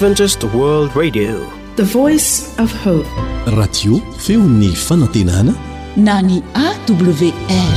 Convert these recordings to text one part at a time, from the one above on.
Adventist World Radio, the voice of hope. Radio feony fanantenana na ny AWR.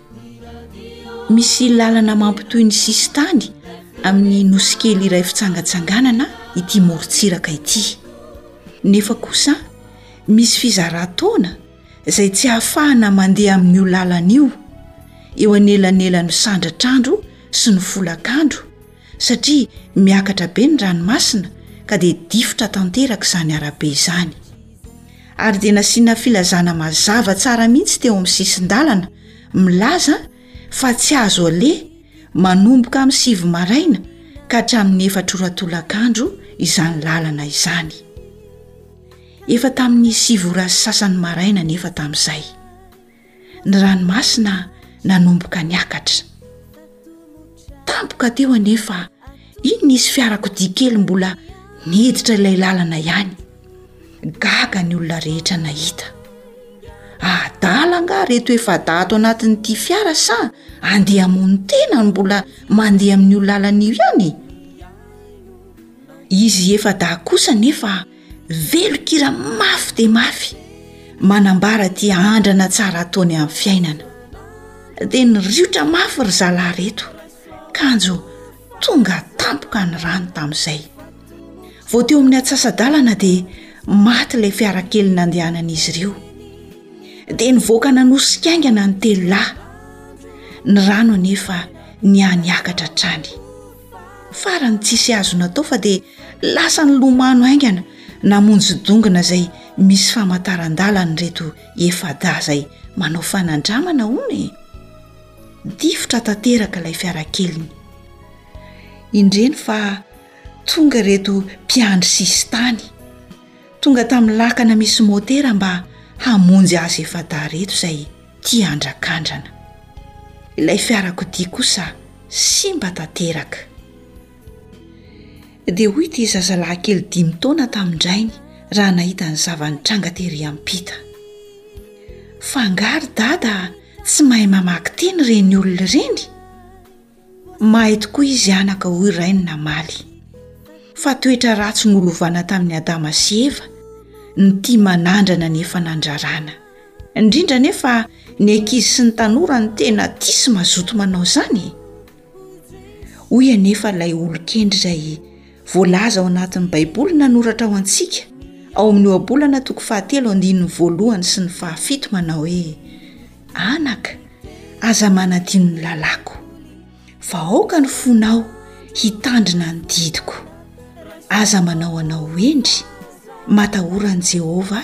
Misy lalana mampitohy ny sisin-tany amin'ny nosy kely iray fitsangatsanganana ity morontsiraka ity. Nefa kosa misy fizaran-taona izay tsy ahafahana mandeha amin'io lalana io, eo anelanelan'ny sandratr'andro sy ny folakandro. satria miakatra be ny ranomasina ka dia difotra tanteraka izany arabe izany. Ary dia nasiana filazana mazava tsara mihitsy teo amin'ny sisin-dalana milaza fa tsy azo aleha manomboka amin'ny sivy maraina ka hatramin'ny efatra ora tolakandro izany lalana izany. Efa tamin'ny sivy ora sy sasany maraina nefa tamin'izay. ny ranomasina nanomboka niakatra. Tampoka teo anefa iny nisy fiarakodia kely mbola niditra ilay lalana ihany. Gaga ny olona rehetra nahita. Adala nga reto efa-da ato anatin'ity fiara sa andeha amony tena no mbola mandeha amin'io lalana io ihany? Izy efa-da kosa nefa. Velon-kira mafy dia mafy manambara ity andrana tsara ataony amin'ny fiainana. Dia niriotra mafy ry zalahy reto, kanjo tonga tampoka ny rano tamin'izay. Vao teo amin'ny atsasa-dalana dia maty ilay fiara kely nandehanan'izy ireo. Dia nivoaka nanosika aingana ny telo lahy. Ny rano anefa nihaniakatra hatrany. farany tsisy azo natao fa dia lasa ny lomano aingana namonjy dongona izay misy famantaran-dalany reto efada izay manao fanandramana hono e difotra tanteraka ilay fiarakeliny indreny fa tonga reto mpiandry sisitany tonga tamin'ny lakana misy motera mba hamonjy azy efada reto izay tia handrakandrana. Ilay fiarakodia kosa simba tanteraka. Dia hoy ity zazalahy kely dimy taona tamin-drainy raha nahita ny zava-nitranga tery am-pita. Fa angaha ry dada tsy mahay mamaky teny ireny olona ireny? Mahay tokoa izy anaka hoy rainy namaly. Fa toetra ratsy nolovana tamin'i Adama sy Eva ny tia manandrana ny efa nandrarana. Indrindra nefa ny ankizy sy ny tanora no tena tia sy mazoto manao izany e! Hoy anefa ilay olon-kendry izay Voalaza ao anatin'ny Baiboly nanoratra ho antsika ao amin'ny ohabolana toko fahatelo andininy voalohany sy ny fahafito manao hoe anaka aza manadino ny lalako fa aoka ny fonao hitandrina ny didiko aza manao anao hendry matahoran'i jehovah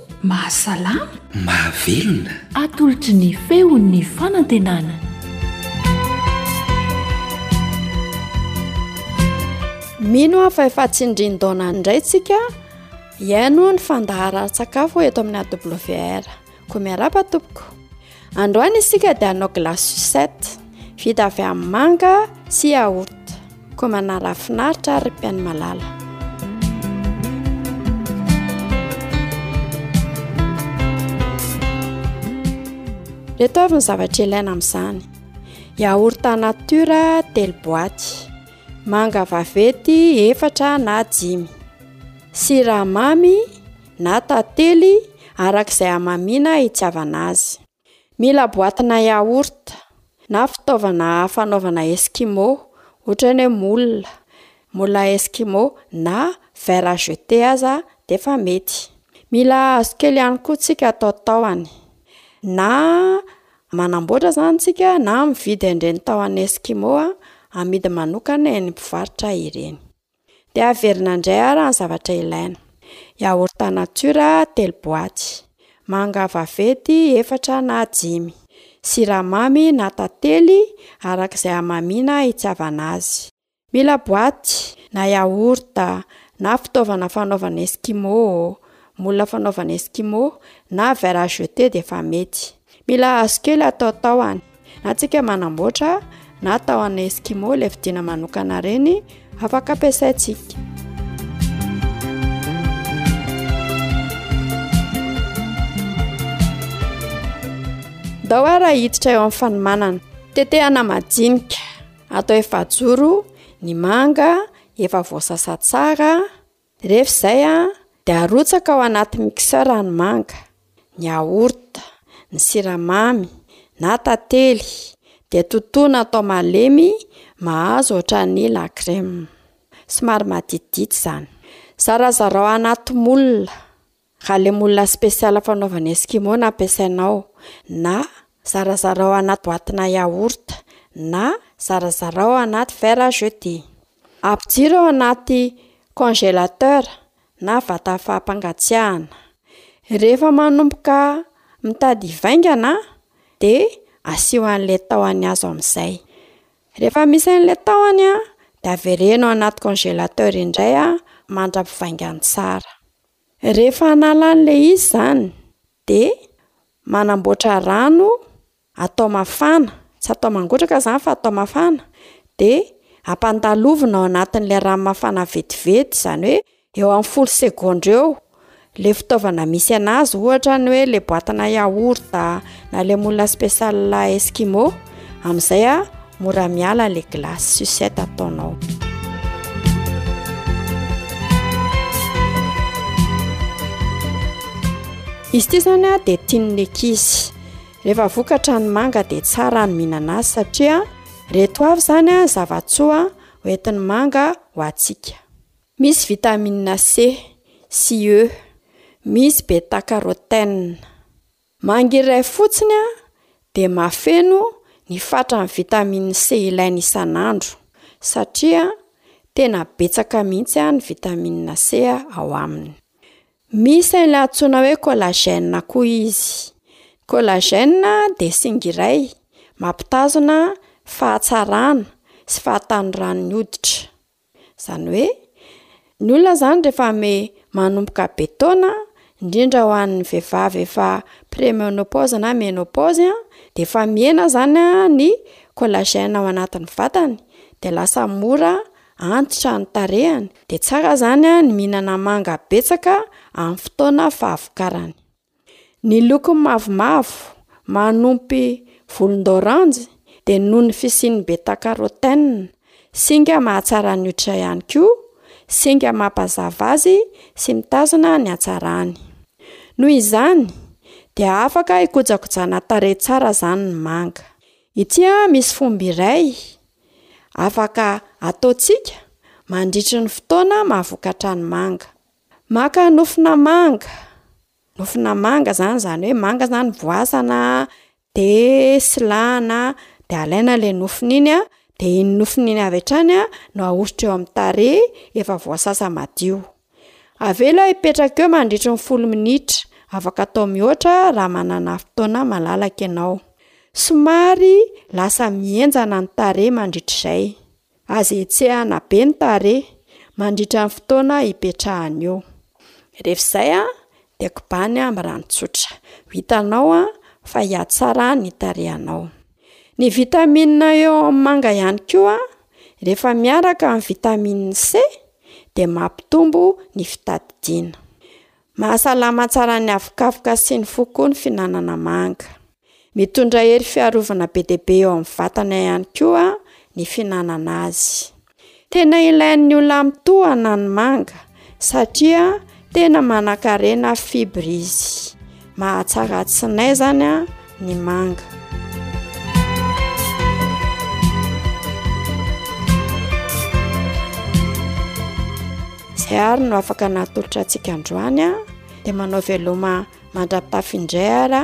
Mahasalama. Mahavelona. Atolotry ny feon'ny fanantenana. Mino aho fa efa tsindrin-daona indray tsika hihaino ny fandaharan-tsakafo eto amin'ny AWR. Koa miarahaba tompoko. Androany isika dia hanao glace sucette vita avy amin'ny manga sy yaourt. Koa manala finaritra ary mpiany malala. Reto avy ny zavatra ilaina amin'izany. Yaourt nature telo boaty. Manga vavety efatra na dimy. Siramamy na tantely araka izay hamamiana hitiavana azy. Mila boatina yaourt na fitaovana hafa anaovana eskimo, ohatra ny hoe moule, moule à eskimo na verre à jeter aza dia efa mety. Mila hazo kely ihany koa tsika atao tahony. Na manamboatra izany tsika na mividy an'ireny tahony eskimo amidy manokana eny mpivarotra ireny. Dia averina indray ary ny zavatra ilaina. Yaourt nature telo boaty. Manga vaventy efatra na dimy. Siramamy na tantely araka izay hamamiana hitiavana azy. Mila boaty, na yaourt, na fitaovana fanaovana esquimaux, moule fanaovana esquimaux, na verre à jeter dia efa mety. Mila hazo kely atao tahony. Na tsika manamboatra na tahona eskimo ilay fidina manokana reny afaka ampiasaintsika. Dao ara hiditra eo amin'ny fanomanana. Tetehana majinika. Atao efajoro ny manga efa voasasa tsara. Rehefa izay dia arotsaka ao anaty mixeur ny manga, ny yaourt, ny siramamy na tantely dia totoina atao malemy mahazo ohatran'ny la crème. Somary maditidity izany. Zarazarao anaty moule. Ralemola spesialy fanaovana eskimo no ampiasainao, na zarazarao anaty boatina yaourt, na zarazarao anaty verre à jeter. Ampijiro ao anaty congélateur na vata fampangatsiahana. Rehefa manomboka mitady hivaingana dia asio an'ilay tahony azo amin'izay. Rehefa misy an'ilay tahony dia avereno anaty congélateur indray mandra-pivaingany tsara. Rehefa hanala an'ilay izy zany de manamboatra rano atao mafana, tsy atao mangotraka zany fa atao mafana, de ampandalovina ao anatin'ilay rano mafana vetivety izany hoe eo amin'ny folo segondra eo, le fitaovana misy an'azy ohatra ny hoe le boatina yaourt a, na le moule spéciale esquimaux, amin'izay a. Mora miala le glace sucette ataonao. izy ity zany a dia tian'ny ankizy rehefa vokatra ny manga dia tsara ny mihinana azy satria reto avy zany a zavatsoa ho entin'ny manga ho atsika misy vitamina c sy e misy beta carotene Mangy iray fotsiny dia mahafeno ny fatran'ny vitamine C ilaina isan'andro satria tena betsaka mihitsy ny vitamine C ao aminy. Misy an'ilay antsoina hoe collagène koa izy. Collagène dia singa iray mampitazona fahatsarana sy fahatanoran'ny hoditra. Izany hoe, ny olona izany rehefa ame manomboka be taona, indrindra ho an'ny vehivavy efa pré-ménopause na ménopause a, dia efa mihena izany ny collagène ao anatin'ny vatany, dia lasa mora antitra ny tarehiny, dia tsara izany ny mihinana manga betsaka amin'ny fotoana fahavokarany. Ny lokony mavomavo manompy volondaoranjy dia noho ny fisian'ny beta-carotène, singa mahatsara ny hoditra ihany koa, singa mampazava azy sy mitazona ny hatsarany. Noho izany, dia afaka hikojakojana tarehy tsara izany ny manga. Ity misy fomba iray afaka ataontsika mandritry ny fotoana mahavokatra ny manga. Maka nofona manga, nofona manga zany, zany hoe manga zany voasana de silahana de alaina le nofony iny a, de iny nofony iny avy hatrany no ahosotra eo amin'ny tarehy efa voasasa madio, avela hipetraka eo mandritry ny folo minitra, afaka atao mihoatra raha manana fotoana malalaka ianao, somary lasa mihenjana ny tarehy mandritr'izay. Aza hetsehana be ny tarehy mandritra ny fotoana hipetrahany eo. Rehefa izay dia kobany amin'ny rano tsotra. Ho hitanao fa hihatsara ny tarehanao. Ny vitamine eo amin'ny manga ihany koa rehefa miaraka amin'ny vitamine C dia mampitombo ny fitadidiana. Mahasalama tsara ny havokavoka sy ny fo koa ny fihinanana manga. Mitondra hery fiarovana be dia be eo amin'ny vatana ihany koa ny fihinanana azy. Tena ilain'ny olona amin'ny tohana ny manga satria tena manankarena fibre izy. Mahatsara tsinay izany ny manga. Izay ary no afaka natolotra antsika androany dia manao veloma mandra-pitafy indray ary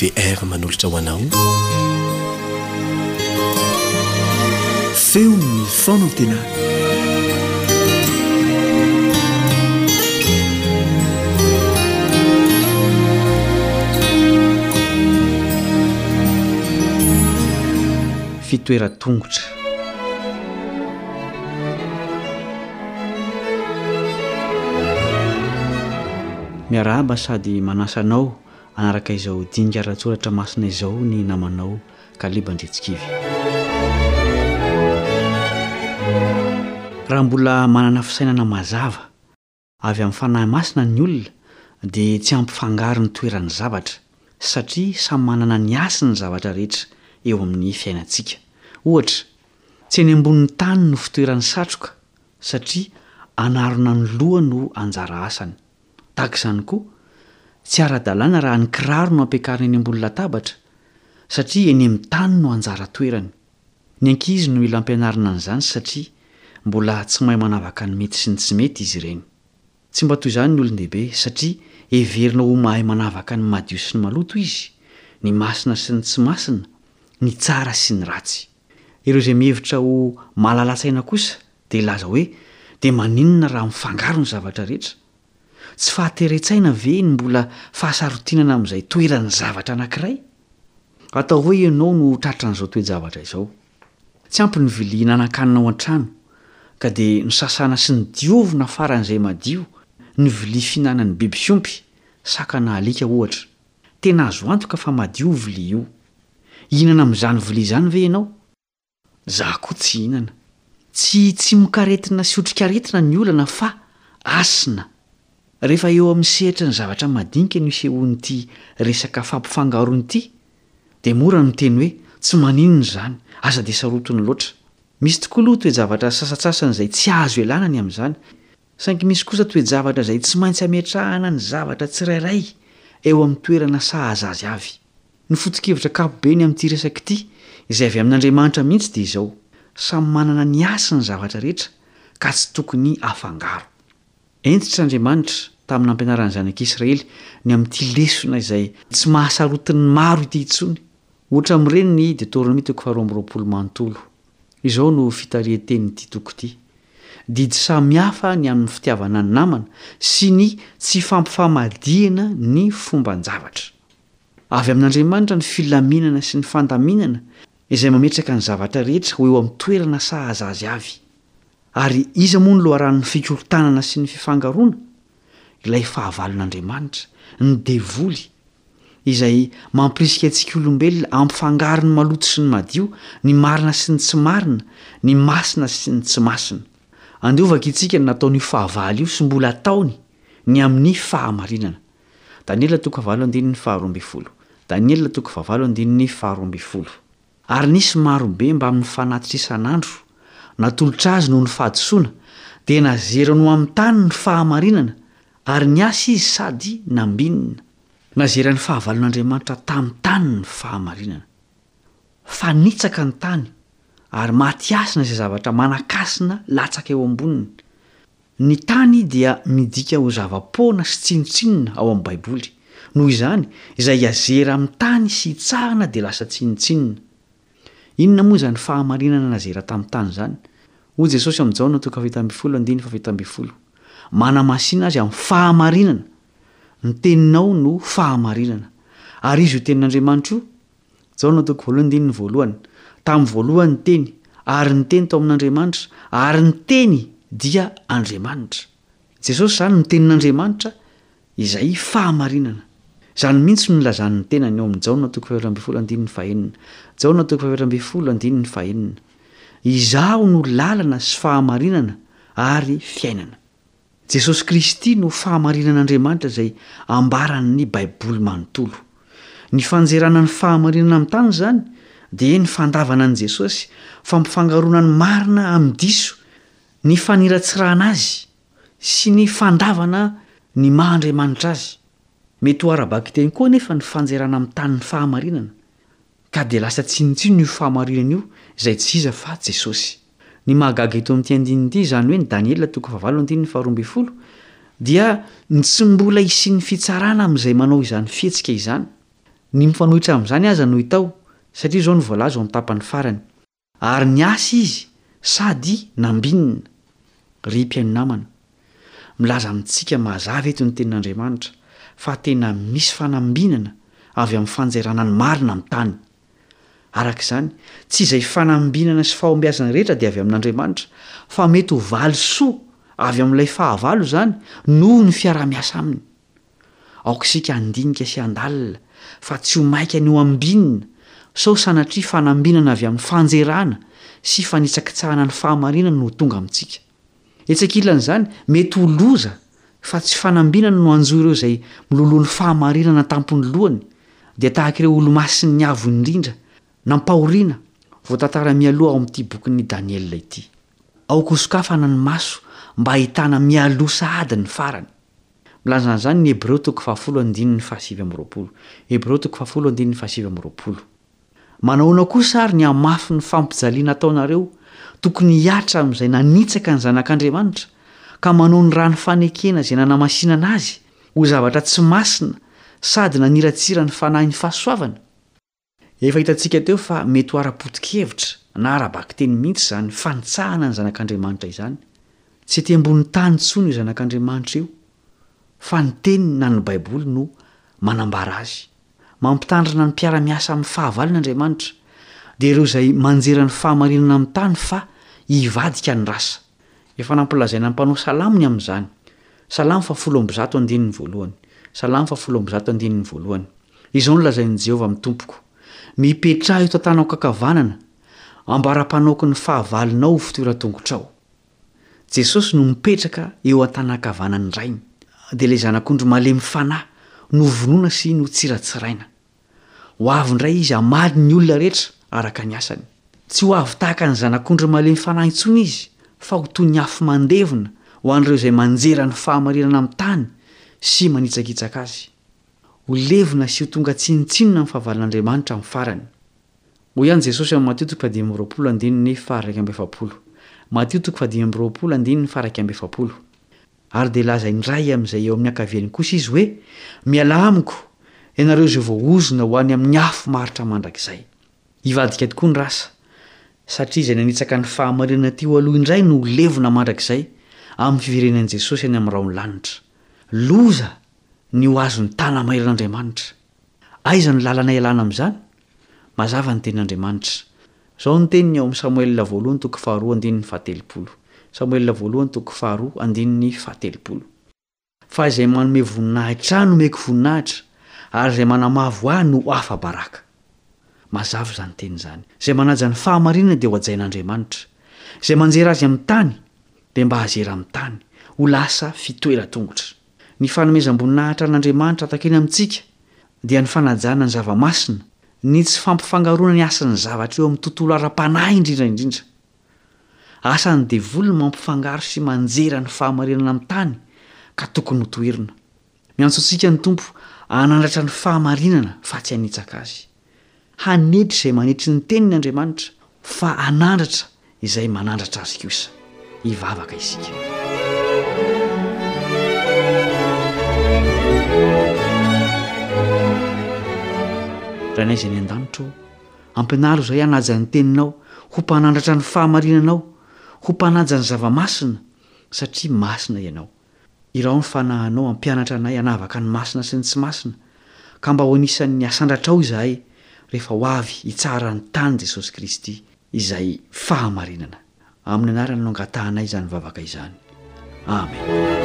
wr manolotra ho anao feon'ny faonantena fitoeran-tongotra. Miarahaba sady manasa anao hanaraka izao dinika ara-tsoratra masina izao ny namanao. Kaleb Andriantsikivy. Raha mbola manana fisainana mazava avy amin'ny Fanahy Masina ny olona dia tsy hampifangaro ny toeran'ny zavatra, satria samy manana ny hasiny ny zavatra rehetra eo amin'ny fiainantsika. Ohatra, tsy eny ambonin'ny tany no fitoeran'ny satroka, satria anarona ny loha no anjara asany. Tahaka izany koa, tsy ara-dalàna raha ny kiraro no ampiakarina eny ambony latabatra, satria eny amin'ny tany no anjara toerany. Ny ankizy no ila ampianarina an'izany satria mbola tsy mahay manavaka ny mety sy ny tsy mety izy ireny. Tsy mba toy izany ny olon-dehibe, satria heverina ho mahay manavaka ny madio sy ny maloto izy, ny masina sy ny tsy masina, ny tsara sy ny ratsy. Ireo izay mihevitra ho mahalala saina kosa dia hilaza hoe, Dia maninona raha mifangaro ny zavatra rehetra? Tsy fahateren-tsaina ve ny mbola fahasarotinana amin'izay toeran'ny zavatra anankiray? Atao hoe ianao no ho tratran'izao toe-javatra izao. Tsy ampy ny vilia hihinan-kanina ao an-trano, ka dia nosasana sy nodiovina faran'izay madio ny vilia fihinanan'ny biby fiompy, saka na alika ohatra. Tena azo antoka fa madio vilia io. Hihinana amin'izany vilia izany ve ianao? Za koa tsy hihinana. Tsy tsimokaretina sy otrikaretina ny olana fa asina. Rehefa eo amin'ny sehatry ny zavatra madinika no isehoan'ity resaka fampifangaroana ity dia mora ny miteny hoe tsy maninona izany, aza dia sarotiny loatra. Misy tokoa aloha toe-javatra sasantsasany izay tsy azo ialana ny amin'izany. Saingy misy kosa toe-javatra izay tsy maintsy ametrahana ny zavatra tsirairay eo amin'ny toerana sahaza azy avy. Ny foto-kevitra ankapobeny amin'ity resaka ity, izay avy amin'Andriamanitra mihitsy dia izao, samy manana ny hasiny ny zavatra rehetra ka tsy tokony afangaro. Hentitra Andriamanitra tamin'ny nampianarany ny zanak'i Israely ny amin'ity lesona izay tsy mahasarotin'ny maro ity intsony. Ohatra amin'ireny ny Deoteronomia toko faharoa amby roapolo manontolo. Izao no fitarihan-tenin'ity toko ity, Didy samihafa ny amin'ny fitiavana ny namana sy ny tsy fampifamadihana ny fomban-javatra. Avy amin'Andriamanitra ny filaminana sy ny fandaminana izay mametraka ny zavatra rehetra ho eo amin'ny toerana sahaza azy avy. Ary iza moa no loharanon'ny fikorontanana sy ny fifangaroana? ilay fahavalon'Andriamanitra, ny devoly, izay mampirisika antsika olombelona hampifangaro ny maloto sy ny madio, ny marina sy ny tsy marina, ny masina sy ny tsy masina. Andevo vakitsika ny nataon'io fahavalo io sy mbola ataony ny amin'ny fahamarinana. Daniela toko fahavalo andininy faharoa ambin'ny folo. Daniela toko fahavalo andininy faharoa ambin'ny folo. Ary nisy marobe mbamin'ny fanatitra isan'andro, natolotra azy noho ny fahadisoana, dia nazerany ho amin'ny tany ny fahamarinana, ary niasa izy sady nambinina. Nazeran'ny fahavalon'Andriamanitra tamin'ny tany ny fahamarinana. Fanitsaka ny tany, ary maty hasina izay zavatra manan-kasina latsaka eo amboniny. Ny tany dia midika ho zava-poana sy tsinontsinona ao amin'ny Baiboly. Noho izany, izay azera amin'ny tany sy itsahana dia lasa tsinontsinona. Inona moa izany fahamarinana nazera tamin'ny tany izany? Hoy Jesosy amin'i Jaona toko fahafito ambin'ny folo andininy fahafito ambin'ny folo, Manamasina azy amin'ny fahamarinana, ny teninao no fahamarinana. Ary izy io tenin'Andriamanitra io Jaona toko voalohany andininy voalohany. Tamin'ny voalohany ny Teny, ary ny Teny tao amin'Andriamanitra, ary ny Teny dia Andriamanitra. Jesosy izany no Tenin'Andriamanitra izay fahamarinana. Izany mihitsy no nilazan'ny Tenany ao amin'ny Jaona toko fahaefatra ambin'ny folo andininy fahenina. Jaona toko fahaefatra ambin'ny folo andininy fahenina. Izaho no lalana sy fahamarinana ary fiainana. Jesosy Kristy no fahamarinan'Andriamanitra izay ambaran'ny Baiboly manontolo. Ny fanjerana ny fahamarinana amin'ny tany izany dia ny fandavana an'i Jesosy, fampifangaroana ny marina amin'ny diso, ny faniratsirahana azy sy ny fandavana ny maha Andriamanitra azy. Mety ho ara-bakiteny koa anefa ny fanjerana amin'ny tany ny fahamarinana, ka dia lasa tsinontsinona io fahamarinana io izay tsy iza fa Jesosy. Ny mahagaga eto amin'ity andininy ity, izany hoe ny Daniela toko fahavalo andininy faharoa ambin'ny folo, dia ny tsy mbola hisian'ny fitsarana amin'izay manao izany fihetsika izany. Ny mifanohitra amin'izany aza no hita ao, satria izao no voalaza ao amin'ny tapany farany, Ary niasa izy sady nambinina. Ry mpihaino namana, milaza amintsika mazava eto ny Tenin'Andriamanitra fa tena misy fanambinana avy amin'ny fanjairana ny marina amin'ny tany. Araka izany, tsy izay fanambinana sy fahombiazana rehetra dia avy amin'Andriamanitra, fa mety ho valisoa avy amin'ilay fahavalo izany noho ny fiaraha-miasa aminy. Aoka isika handinika sy handalina fa tsy ho maika ny ho ambinina, sao sanatria fanambinana avy amin'ny fanjerana sy fanitsakitsahana ny fahamarinana no ho tonga amintsika. Etsy ankilan'izany, mety ho loza fa tsy fanambinana no hanjo ireo izay miloloha ny fahamarinana an-tampon'ny lohany, dia tahaka ireo Olomasin'ny Avo Indrindra nampahoriana voatantara mialoha ao amin'ity bokin'i Daniela ity. Aoka hosokafana ny maso mba hahitana mialoha sahady ny farany. Milaza an'izany ny Hebreo toko fahafolo andininy fahasivy amby roapolo. Hebreo toko fahafolo andininy fahasivy amby roapolo. Manahoana kosa ary ny hamafy ny fampijaliana ataonareo? Tokony hihatra amin'izay nanitsaka ny Zanak'Andriamanitra, ka manao ny ràn'ny fanekena izay nanamasinana Azy ho zavatra tsy masina sady naniratsira ny Fanahin'ny fahasoavana. Efa hitantsika teo fa mety ho ara-poto-kevitra na ara-bakiteny mihitsy izany fanitsahana ny Zanak'Andriamanitra izany. Tsy ety ambony tany intsony io Zanak'Andriamanitra io, fa ny Teniny na ny Baiboly no manambara Azy. Mampitandrina ny mpiara-miasa amin'ny fahavalony Andriamanitra, dia ireo izay manjera ny fahamarinana amin'ny tany fa hivadika ny rasa. Efa nampilazaina ny mpanao salamo ny amin'izany, Salamo faha folo amby zato andininy voalohany, Salamo faha folo amby zato andininy voalohany. Izao no lazain'i Jehovah amin'ny tompoko, Mipetraha eo tantanako ankavanana, ambara-panaoko ny fahavalonao ho fitoeran-tongotrao. Jesosy no mipetraka eo an-tanan-kavanan'ny Rainy, dia ilay Zanak'ondry malemy fanahy novonoina sy notsiratsiraina. Ho avy indray Izy hamaly ny olona rehetra araka ny asany. Tsy ho avy tahaka ny Zanak'ondry malemy fanahy intsony Izy, fa ho toy ny afo mandevona ho an'ireo izay manjera ny fahamarinana amin'ny tany sy manitsakitsaka azy. Ho levona sy ho tonga tsinontsinona amin'ny fahavalon'Andriamanitra amin'ny farany. Hoy ihany Jesosy ao amin'ny Matio toko fahadimy amby roapolo andininy faharaika amby efapolo. Matio toko fahadimy amby roapolo andininy faharaika amby efapolo. Ary dia laza indray amin'izay eo amin'ny ankaviany kosa Izy hoe, Mialà amiko, ianareo izay voaozona ho any amin'ny afo maharitra mandrakizay. Hivadika tokoa ny rasa, satria izay nanitsaka ny fahamarinana teo aloha indray no ho levona mandrakizay amin'ny fiverenan'i Jesosy any amin'ny rahon'ny lanitra. Loza ny ho azon'ny tana-mairin'Andriamanitra! Aiza no lalana hialana amin'izany? Mazava ny tenin'Andriamanitra. Izao ny teniny ao amin'ny Samoela voalohany toko faharoa andininy fahatelopolo. Samoela voalohany toko faharoa andininy fahatelopolo. Fa izay manome voninahitra ahy nomeko voninahitra, ary izay manamavo ahy no afa-baraka. Mazava izany teny izany. Izay manaja ny fahamarinana dia hohajain'Andriamanitra. Izay manjera azy amin'ny tany, dia mba hazera amin'ny tany, ho lasa fitoeran-tongotra. Ny fanomezam-boninahitra an'Andriamanitra takiana amintsika dia ny fanajana ny zava-masina, ny tsy fampifangaroana ny hasin'ny zavatra eo amin'ny tontolo ara-panahy indrindra indrindra. Asan'ny devoly ny mampifangaro sy manjera ny fahamarinana amin'ny tany ka tokony hotoherina. Miantso antsika ny Tompo hanandratra ny fahamarinana fa tsy hanitsaka azy. Hanetry izay manetry ny teniny Andriamanitra, fa hanandratra izay manandratra azy kosa. Hivavaka isika. Rainay izay any an-danitra ô, ampianaro izahay hanaja ny teninao, ho mpanandratra ny fahamarinanao, ho mpanaja ny zava-masina, satria masina ianao. Iraho ny fanahinao hampianatra anay hanavaka ny masina sy ny tsy masina, ka mba ho anisan'ny hasandratrao izahay rehefa ho avy hitsara ny tany Jesosy Kristy, izay fahamarinana. Amin'ny anarany no angatahanay izany vavaka izany. Amena.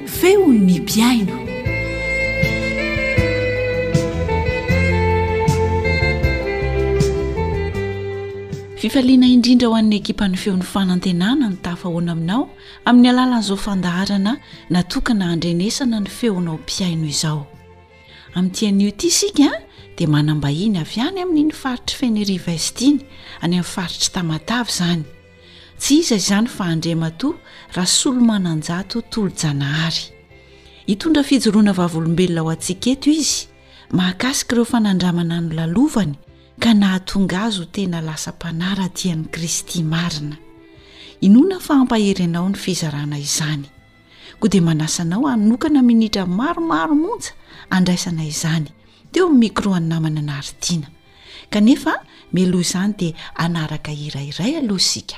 Feon' ny mpihaino. Fifaliana indrindra ho an'ny ekipan'ny Feon'ny Fanantenana ny tafahoana aminao amin'ny alalan'izao fandaharana natokana handrenesana ny feonao mpihaino izao. Amin'ity anio ity isika dia manam-bahiny avy any amin'iny faritr'i Fenerive Est iny, any amin'ny faritr'i Tamatave izany. Tsy iza izany fa Andriamatoa Rasolomananjato Tolojanahary. Hitondra fijoroana vavolombelona ho antsika eto izy mahakasika ireo fanandramana nolalovany ka nahatonga azy ho tena lasa mpanara-dia an'i Kristy marina. Inoana fa hampahery anao ny fizarana izany. koa dia manasa anao hanokana minitra maromaro monja andraisana izany teo amin'ny micro an'ny namana naharitina kanefa meloha izany dia anaraka hira iray aloha isika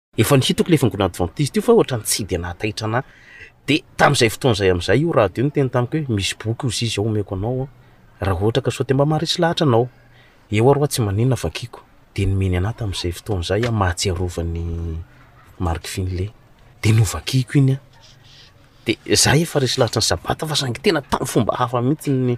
Efa nihitako ilay fiangonana advantista io fa ohatran'ny tsy dia nahataitra anah. Dia tamin'izay fotoana izay amin'izay io radio niteny tamiko hoe misy boky ozy izy ao omeko anao raha ohatra ka sao dia mba maharesy lahatra anao. Eo aho roa tsy maninona vakiko. Dia nomeny anah tamin'izay fotoana izay aho mahatsiarova an'i Mark Finley. Dia novakiko iny aho. Dia izaho efa resy lahatra ny sabata fa saingy tena tamin'ny fomba hafa mihitsy ny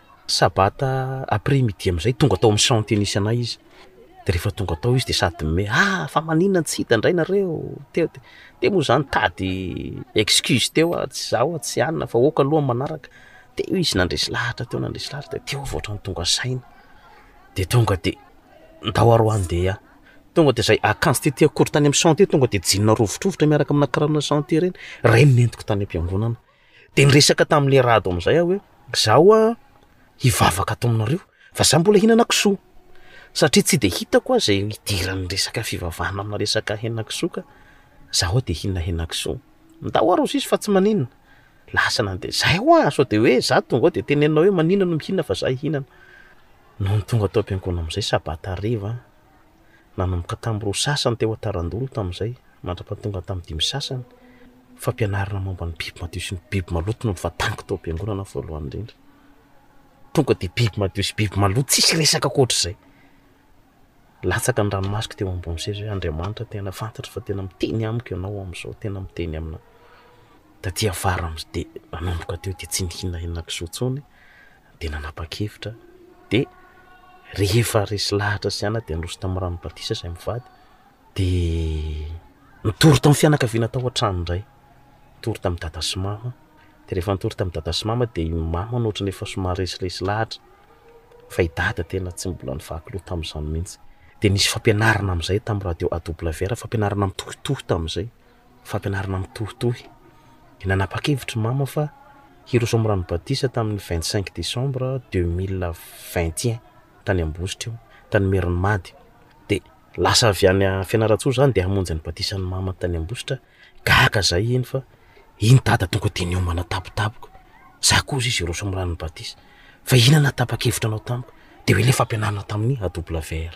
Sabata après midi amin'izay tonga tao amin'ny chant tennis anay izy, dia rehefa tonga tao izy dia sady nomey, ah! fa maninona tsy hita indray nareo teo, teo moa zany tady excuse teo ah, tsy za oa tsy anona fa oka aloha amin'ny manaraka, teo izy nandresy lahatra teo nandresy lahatra dia teo vao otrany tonga saina, dia tonga dia ndao ary oa ndeha, tonga dia zay akanjo tety akory tany amin'ny chant tety tonga dia jeans rovidrovitra miaraka amina kiraro-na chant ireny, ireny nentiko tany am-piangonana. Dia niresaka tamin'ilay rado amin'izay aho hoe, Izaho hivavaka ato aminareo, fa izaho mbola hihinan-kisoa, satria tsy dia hitako aho izay hidiran'ny resaka fivavahana amina resaka henan-kisoa ka. Izaho dia hihinana henan-kisoa. Ndao ho'a Rosy fa tsy maninona. Lasa nandeha. Izay ho'a, sao dia hoe izaho tonga ao dia tenenina hoe maninona no mihinana fa izaho hihinana. Nony tonga tao am-piangonana amin'izay sabata hariva, nanomboka tamin'ny roa sasany teo Atarandolo tamin'izay mandrapany tonga tamin'ny dimy sasany, fampianarana momba ny biby madio sy ny biby maloto no novataniko tao am-piangonana voalohany indrindra. Tonga dia biby madio sy biby maloto, tsisy resaka ankoatr'izay. Latsaka ny ranomasoko teo ambony seza hoe Andriamanitra tena fantatro fa tena miteny amiko ianao amin'izao, tena miteny aminà. Taty afara amin'izay dia nanomboka teo dia tsy nihinahinanà kisoa intsony. dia nanapa-kevitra dia rehefa resy lahatra sy ana dia niroso tamin'ny ran'ny batisa izay mivady dia nitory tamin'ny fianakaviana tao an-trano indray, nitory tamin'i dada sy mama, dia rehefa nitory tamin'i dada sy mama dia i mama no ohatran'ny efa somary resiresy lahatra fa i dada tena tsy mbola nivaky loha tamin'izany mihitsy, dia nisy fampianarana amin'izay tamin'ny radio AWR, fampianarana mitohitohy tamin'izay. Fampianarana mitohitohy. Nanapa-kevitr' i Mama fa hiroso amin'ny rano batisa tamin'ny vingt cinq décembre deux mille vingt et un tany Ambositra io, tany Merina Mady. Dia lasa avy any Fianarantsoa izaho ndeha hamonjy ny batisan'i Mama tany Ambositra. Gaga izahay eny fa iny Dada tonga dia niombana tampotampoka. Izaho kosa izy hiroso amin'ny ranon'ny batisa. Fa inona no nahatapa-kevitra anao tamiko? Dia hoe ilay fampianarana tamin'ny AWR.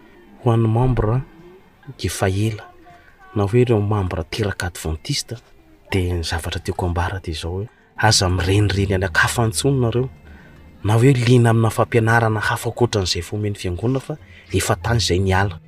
ho an'ny membre efa ela na hoe ireo membre teraka advantiste dia ny zavatra tiako ambara dia izao hoe aza mirenireny any an-kafa intsony nareo na hoe liana amina fampianarana hafa ankoatran'izay efa omen'ny fiangonana fa efa tany izay niala.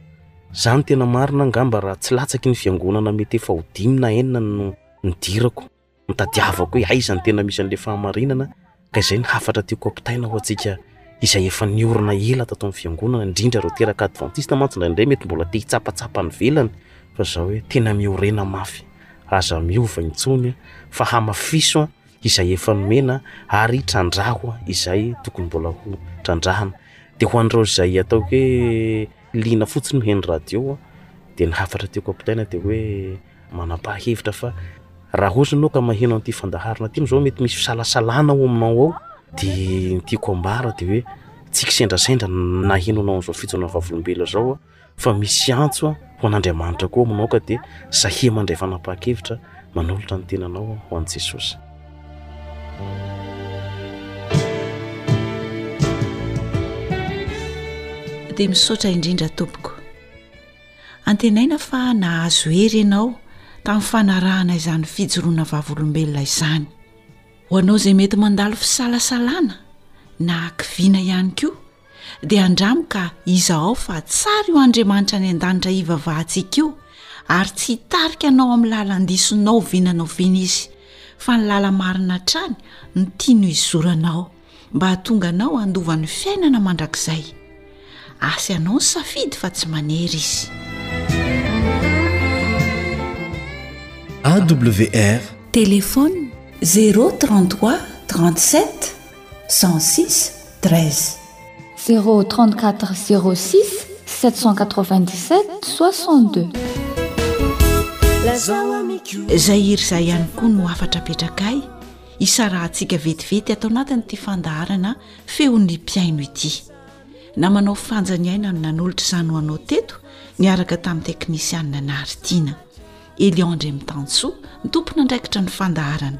Izany tena marina angamba raha tsy latsaky ny fiangonana mety efa ho dimy na enina no nidirako. Notadiavako hoe aiza no tena misy an'ilay fahamarinana ka izay no hafatra tiako ampitaina ho antsika izay efa niorina ela tato amin'ny fiangonana, indrindra ireo teraka advantista mantsy indraindray mety mbola te hitsapatsapa any ivelany fa izao hoe tena miorena mafy aza miova intsony fa hamafiso izay efa nomena ary trandraho izay tokony mbola ho trandrahana dia ho an'ireo izay ataoko hoe Liana fotsiny no henon'ny radio aho dia ny hafatra tiako ampitaina dia hoe manampaha hevitra fa raha ohatry ianao ka maheno an'ity fandaharana ity amin'izao mety misy fisalasalana ao aminao ao dia ny tiako ambara dia hoe tsy kisendrasendra naheno anao an'izao fijona vavolombelona izao aho fa misy antso ho an'Andriamanitra koa aminao ka dia sahia mandray fanapahan-kevitra Manolotra ny tenanao aho ho an'i Jesosy. dia misaotra indrindra tompoko antenaina fa nahazo hery ianao tamin'ny fanarahana izany fijoroana vavolombelona izany ho anao izay mety mandalo fisalasalana na hakiviana ihany koa dia andramo ka izahao fa tsara io andriamanitra any an-danitra hivavahantsika io ary tsy hitarika anao amin'ny lalan-diso nao viana nao viana izy fa ny lala-marina hatrany ny tia no izoranao mba hahatonga anao handova ny fiainana mandrakizay asy ianao ny safidy fa tsy manery izy awr telefona zéro trente trois trente sept 106 13. 034 06 797 62. Zair izay ihany koa no hafatra apetrakay hisarahantsika vetivety ato anatin'ity fandaharana feon'ny mpiaino ity. Namanao Fanja ny aina no nanolotra izany ho anao teto niaraka tamin'ny teknisianina Naharitina. Elion Andriamitansoa ny tompon'andraikitra ny fandaharana.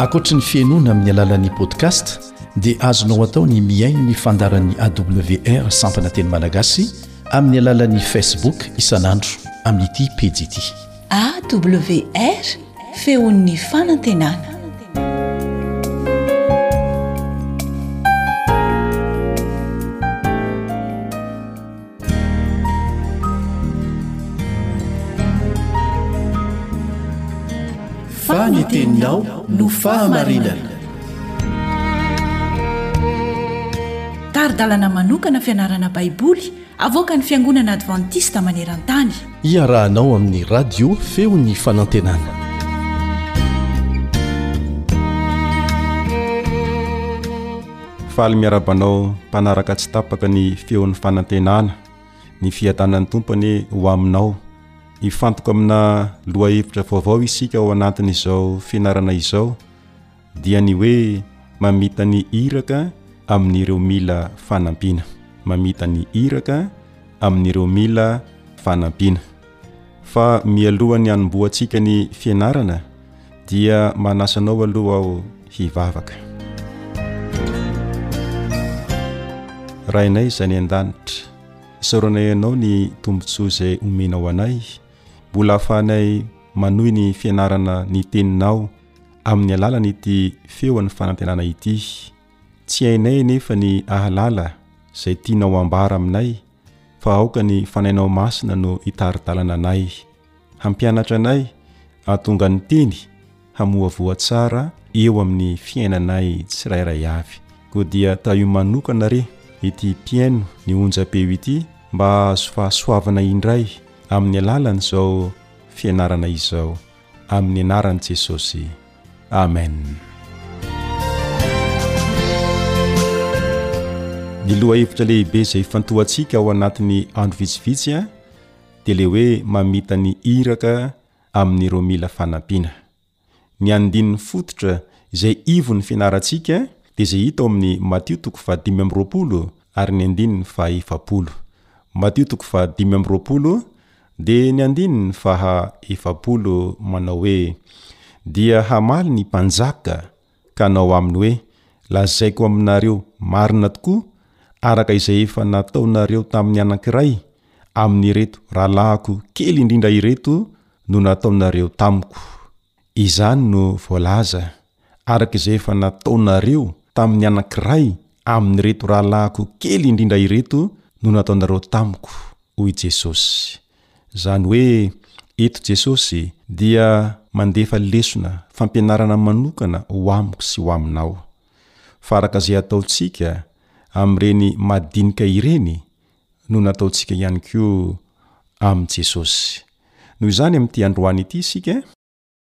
ankoatry ny fihainoana amin'ny alalan'ny podcast dia azonao atao ny mihaino ny fandaran'ny awr sampana teny malagasy amin'ny alalan'ny facebook isan'andro amin'ity pejy ity AWR feon'ny fanantenana. Fany teninao no fahamarinana. Tari-dalana manokana fianarana Baiboly Avoakan'ny Fiangonana Advantista maneran-tany. Iarahanao amin'ny Radio Feon'ny Fanantenana. Faly miaraba anao mpanaraka tsy tapaka ny Feon'ny Fanantenana. Ny fiadanan'ny Tompo anie ho aminao. Hifantoka amina lohahevitra vaovao isika ao anatin'izao fianarana izao. Dia ny hoe mamita ny iraka amin'ireo mila fanampiana. Mamita ny iraka amin'ireo mila fanampiana. Fa mialohan'ny hanombohantsika ny fianarana dia manasa anao aloha aho hivavaka. Rainay izay any an-danitra, isaoranay anao ny tombontsoa izay omenao anay, mbola ahafahanay manohy ny fianarana ny teninao, amin'ny alalan'ity feon'ny fanantenana ity. Tsy hainay anefa ny ahalala izay tianao hambara aminay fa aoka ny fanainao masina no hitari-dalana anay. Hampianatra anay hahatonga ny teny hamohavoha tsara eo amin'ny fiainanay tsirairay avy. Koa dia tahio manokana re ity mpihaino ny onjam-peo ity mba hahazo fahasoavana indray amin'ny alalan'izao fianarana izao. amin'ny anaran'i Jesosy. Amen. Ny lohahevitra lehibe izay ifantohantsika ao anatin'ny andro vitsivitsy a dia le hoe mamita ny iraka amin'ireo mila fanampiana. Ny andininy fototra izay ivon'ny fianarantsika dia izay hita ao amin'ny Matio toko fahadimy amby roapolo ary ny andininy fahaefapolo. Matio toko fahadimy amby roapolo Dia ny andininy faha efapolo manao hoe, Dia hamaly ny mpanjaka ka hanao aminy hoe, Lazaiko aminareo marina tokoa, araka izay efa nataonareo tamin'ny anankiray amin'ireto rahalahiko kely indrindra ireto no nataonareo tamiko. Izany no voalaza araka izay efa nataonareo tamin'ny anankiray amin'ireto rahalahiko kely indrindra ireto no nataonareo tamiko, hoy Jesosy. Izany hoe eto Jesosy dia mandefa lesona, fampianarana manokana ho amiko sy ho aminao. Fa araka izay ataontsika amin'ireny madinika ireny no nataontsika ihany koa amin'i Jesosy. Noho izany amin'ity androany ity isika,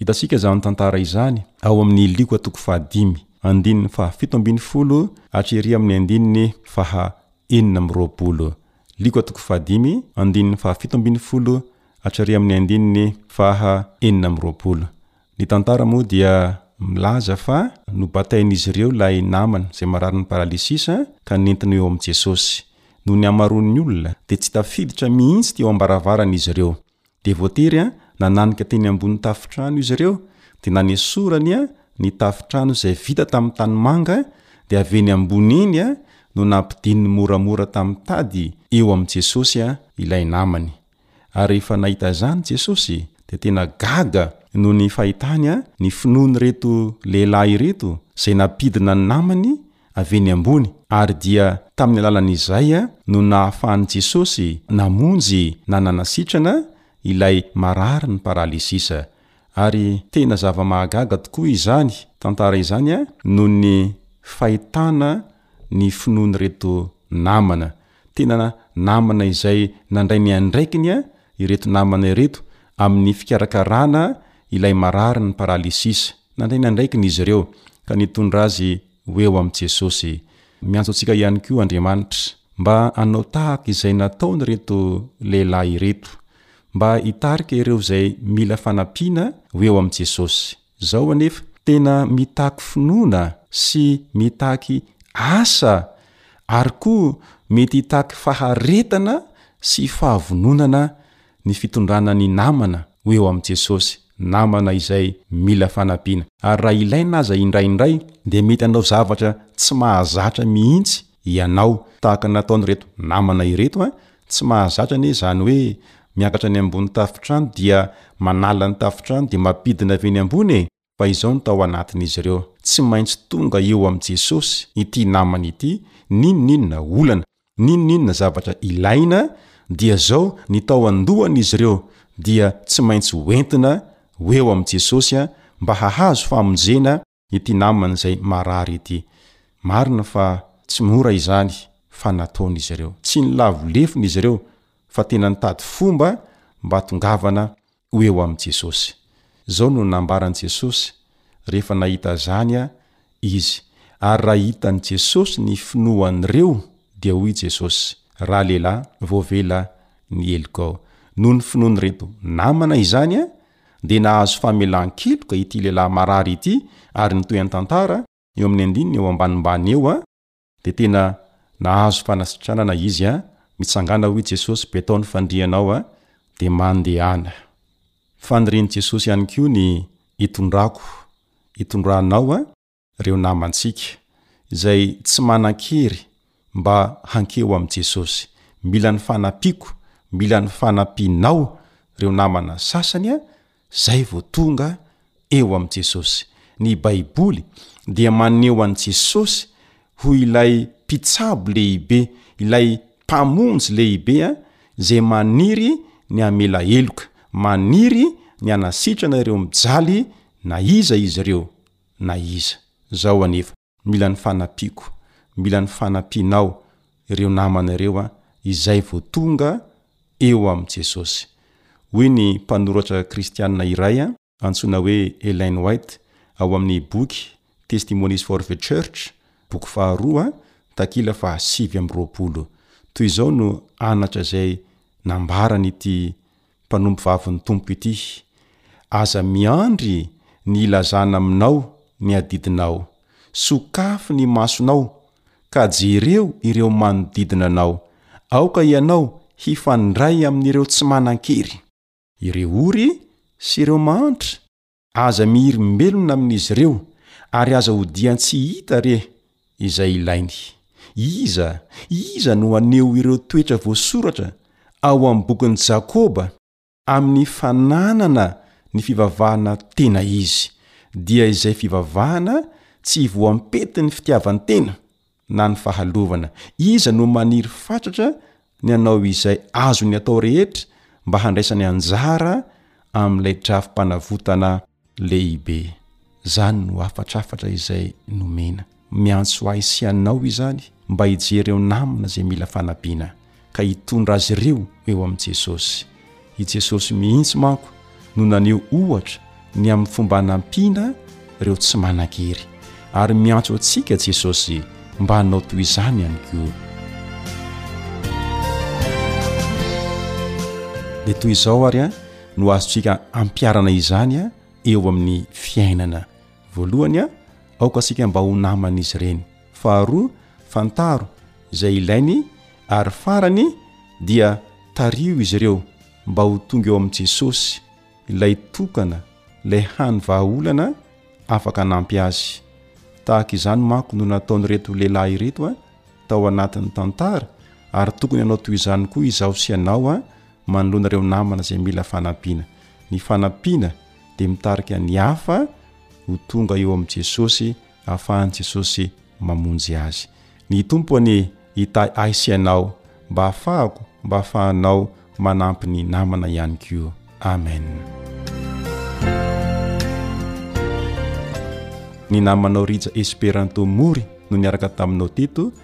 Hitantsika izany tantara izany ao amin'ny Lioka toko fahadimy, andininy fahafito ambin'ny folo hatry ery amin'ny andininy faha enina amby roapolo. Lioka toko fahadimy, andininy fahafito ambin'ny folo hatry ery amin'ny andininy faha enina amby roapolo. Ny tantara moa dia milaza fa nobatain'izy ireo ilay namany izay mararin'ny paralysisa ka nentiny eo amin'i Jesosy. Noho ny hamaroan'ny olona, dia tsy tafiditra mihitsy teo am-baravarana izy ireo. Dia voatery nananika teny ambony tafontrano izy ireo dia nanesorany ny tafontrano izay vita tamin'ny tanimanga dia avy eny ambony eny no nampidininy moramora tamin'ny tady eo amin'i Jesosy ilay namany. Ary rehefa nahita izany Jesosy dia tena gaga noho ny fahitany ny finoan'ireto lehilahy ireto izay nampidina ny namany avy eny ambony, ary dia tamin'ny alalan'izay no nahafahan'i Jesosy namonjy na nanasitrana ilay marary ny paralysisa. Ary tena zava-mahagaga tokoa izany tantara izany noho ny fahitana ny finoan'ireto namana. Tena namana izay nandray ny andraikiny ireto namana ireto amin'ny fikarakarana ilay mararin'ny paralysis. Nandray ny andraikiny izy ireo ka nitondra azy ho eo amin'i Jesosy. Miantso antsika ihany koa Andriamanitra mba hanao tahaka izay nataon'ireto lehilahy ireto, mba hitarika ireo izay mila fanampiana ho eo amin'i Jesosy. Izao anefa, tena mitaky finoana sy mitaky asa ary koa mety hitaky faharetana sy fahavononana ny fitondrana ny namana ho eo amin'i Jesosy, namana izay mila fanampiana. Ary raha ilaina aza indraindray, dia mety hanao zavatra tsy mahazatra mihitsy Ianao, tahaka ny nataon'ireto namana ireto an, tsy mahazatra anie izany hoe miakatra any ambony tafontrano dia manala ny tafontrano dia mampidina avy eny ambony e! Fa izao no tao anatin'izy ireo, tsy maintsy tonga eo amin'i Jesosy ity namana ity, n'inon'inona olana, n'inon'inona zavatra ilaina, dia izao ny tao an-dohan'izy ireo dia tsy maintsy hoentina ho eo amin'i Jesosy mba hahazo famonjena, ity namany izay marary ity. Marina fa tsy mora izany fa nataon'izy ireo. Tsy nilavo lefona izy ireo fa tena nitady fomba mba hahatongavana ho eo amin'i Jesosy. Izao no nambaran'i Jesosy rehefa nahita izany izy, Ary raha hitan'i Jesosy ny finoan'ireo, dia hoy Jesosy, Ra lehilahy, voavela ny helokao. Noho ny finoan'ireto namana izany, dia nahazo famelan-keloka ity lehilahy marary ity ary nitohy an-tantara eo amin'ny andininy eo ambanimbany eo a dia tena nahazo fanasitranana izy a mitsangàna hoy Jesosy betao ny fandrianao a dia mandehana fanirian'i Jesosy ihany koa ny itondrako itondranao a ireo namantsika izay tsy manan-kery mba hankeo amin'i Jesosy. Mila ny fanampiako, mila ny fanampianao ireo namana sasany izay vao tonga eo amin'i Jesosy. Ny Baiboly dia maneho an'i Jesosy ho ilay Mpitsabo Lehibe, ilay Mpamonjy Lehibe izay maniry ny hamela heloka, maniry ny hanasitrana ireo mijaly na iza izy ireo. na iza. Zao anefa mila ny fanampiako, mila ny fanampianao ireo namana ireo an, izay vao tonga eo amin'i Jesosy. Hoy ny mpanoratra kristianina iray an, antsoina hoe Ellen White ao amin'ny boky Testimonies for the Church, boky faharoa an, takila fahasivy amby roapolo, toy izao no anatra izay nambaran'ity mpanompovavin'ny Tompo ity, aza miandry ny hilazana aminao ny adidinao, sokafy ny masonao ka jereo ireo manodidina anao, aoka ianao hifandray amin'ireo tsy manan-kery, ireo ory sy ireo mahantra, Aza mihirimbelona amin'izy ireo, ary aza hodian-tsy hita re izay ilainy. Iza, iza no haneho ireo toetra voasoratra ao amin'ny bokin'i Jakoba? Amin'ny fananana ny fivavahana tena izy, dia izay fivavahana tsy voampetin'ny fitiavan-tena, na ny fahalovana. Iza no maniry fatratra ny hanao izay azony atao rehetra mba handraisany anjara amin'ilay drafi-panavotana lehibe? Izany no hafatrafatra izay nomena. Miantso ahy sy anao izany mba hijery eo namana izay mila fanampiana. ka hitondra azy ireo eo amin'i Jesosy. I Jesosy mihitsy manko no naneho ohatra ny amin'ny fomba nampiana ireo tsy manan-kery, ary miantso antsika Jesosy mba hanao toy izany ihany koa. Dia toy izao ary an, no azontsika ampiarana izany an, eo amin'ny fiainana. Voalohany an, aoka antsika mba ho naman'izy ireny. faharoa fantaro izay ilainy ary farany dia tariho izy ireo mba ho tonga eo amin'i Jesosy, ilay tokana, ilay hany vahaolana afaka hanampy azy. Tahaka izany manko no nataon'ireto lehilahy ireto a, tao anatin'ny tantara ary tokony hanao toy izany koa izaho sy ianao a, manoloana ireo namana izay mila fanampiana. Ny fanampiana dia mitarika ny hafa ho tonga eo amin'i Jesosy ahafahan'i Jesosy mamonjy azy. Ny Tompo anie hitahy ahy sy ianao mba hahafahako mba hahafahanao manampy ny namana ihany koa. Amen. Ny namanao Rija Esperanto Mory no niaraka taminao teto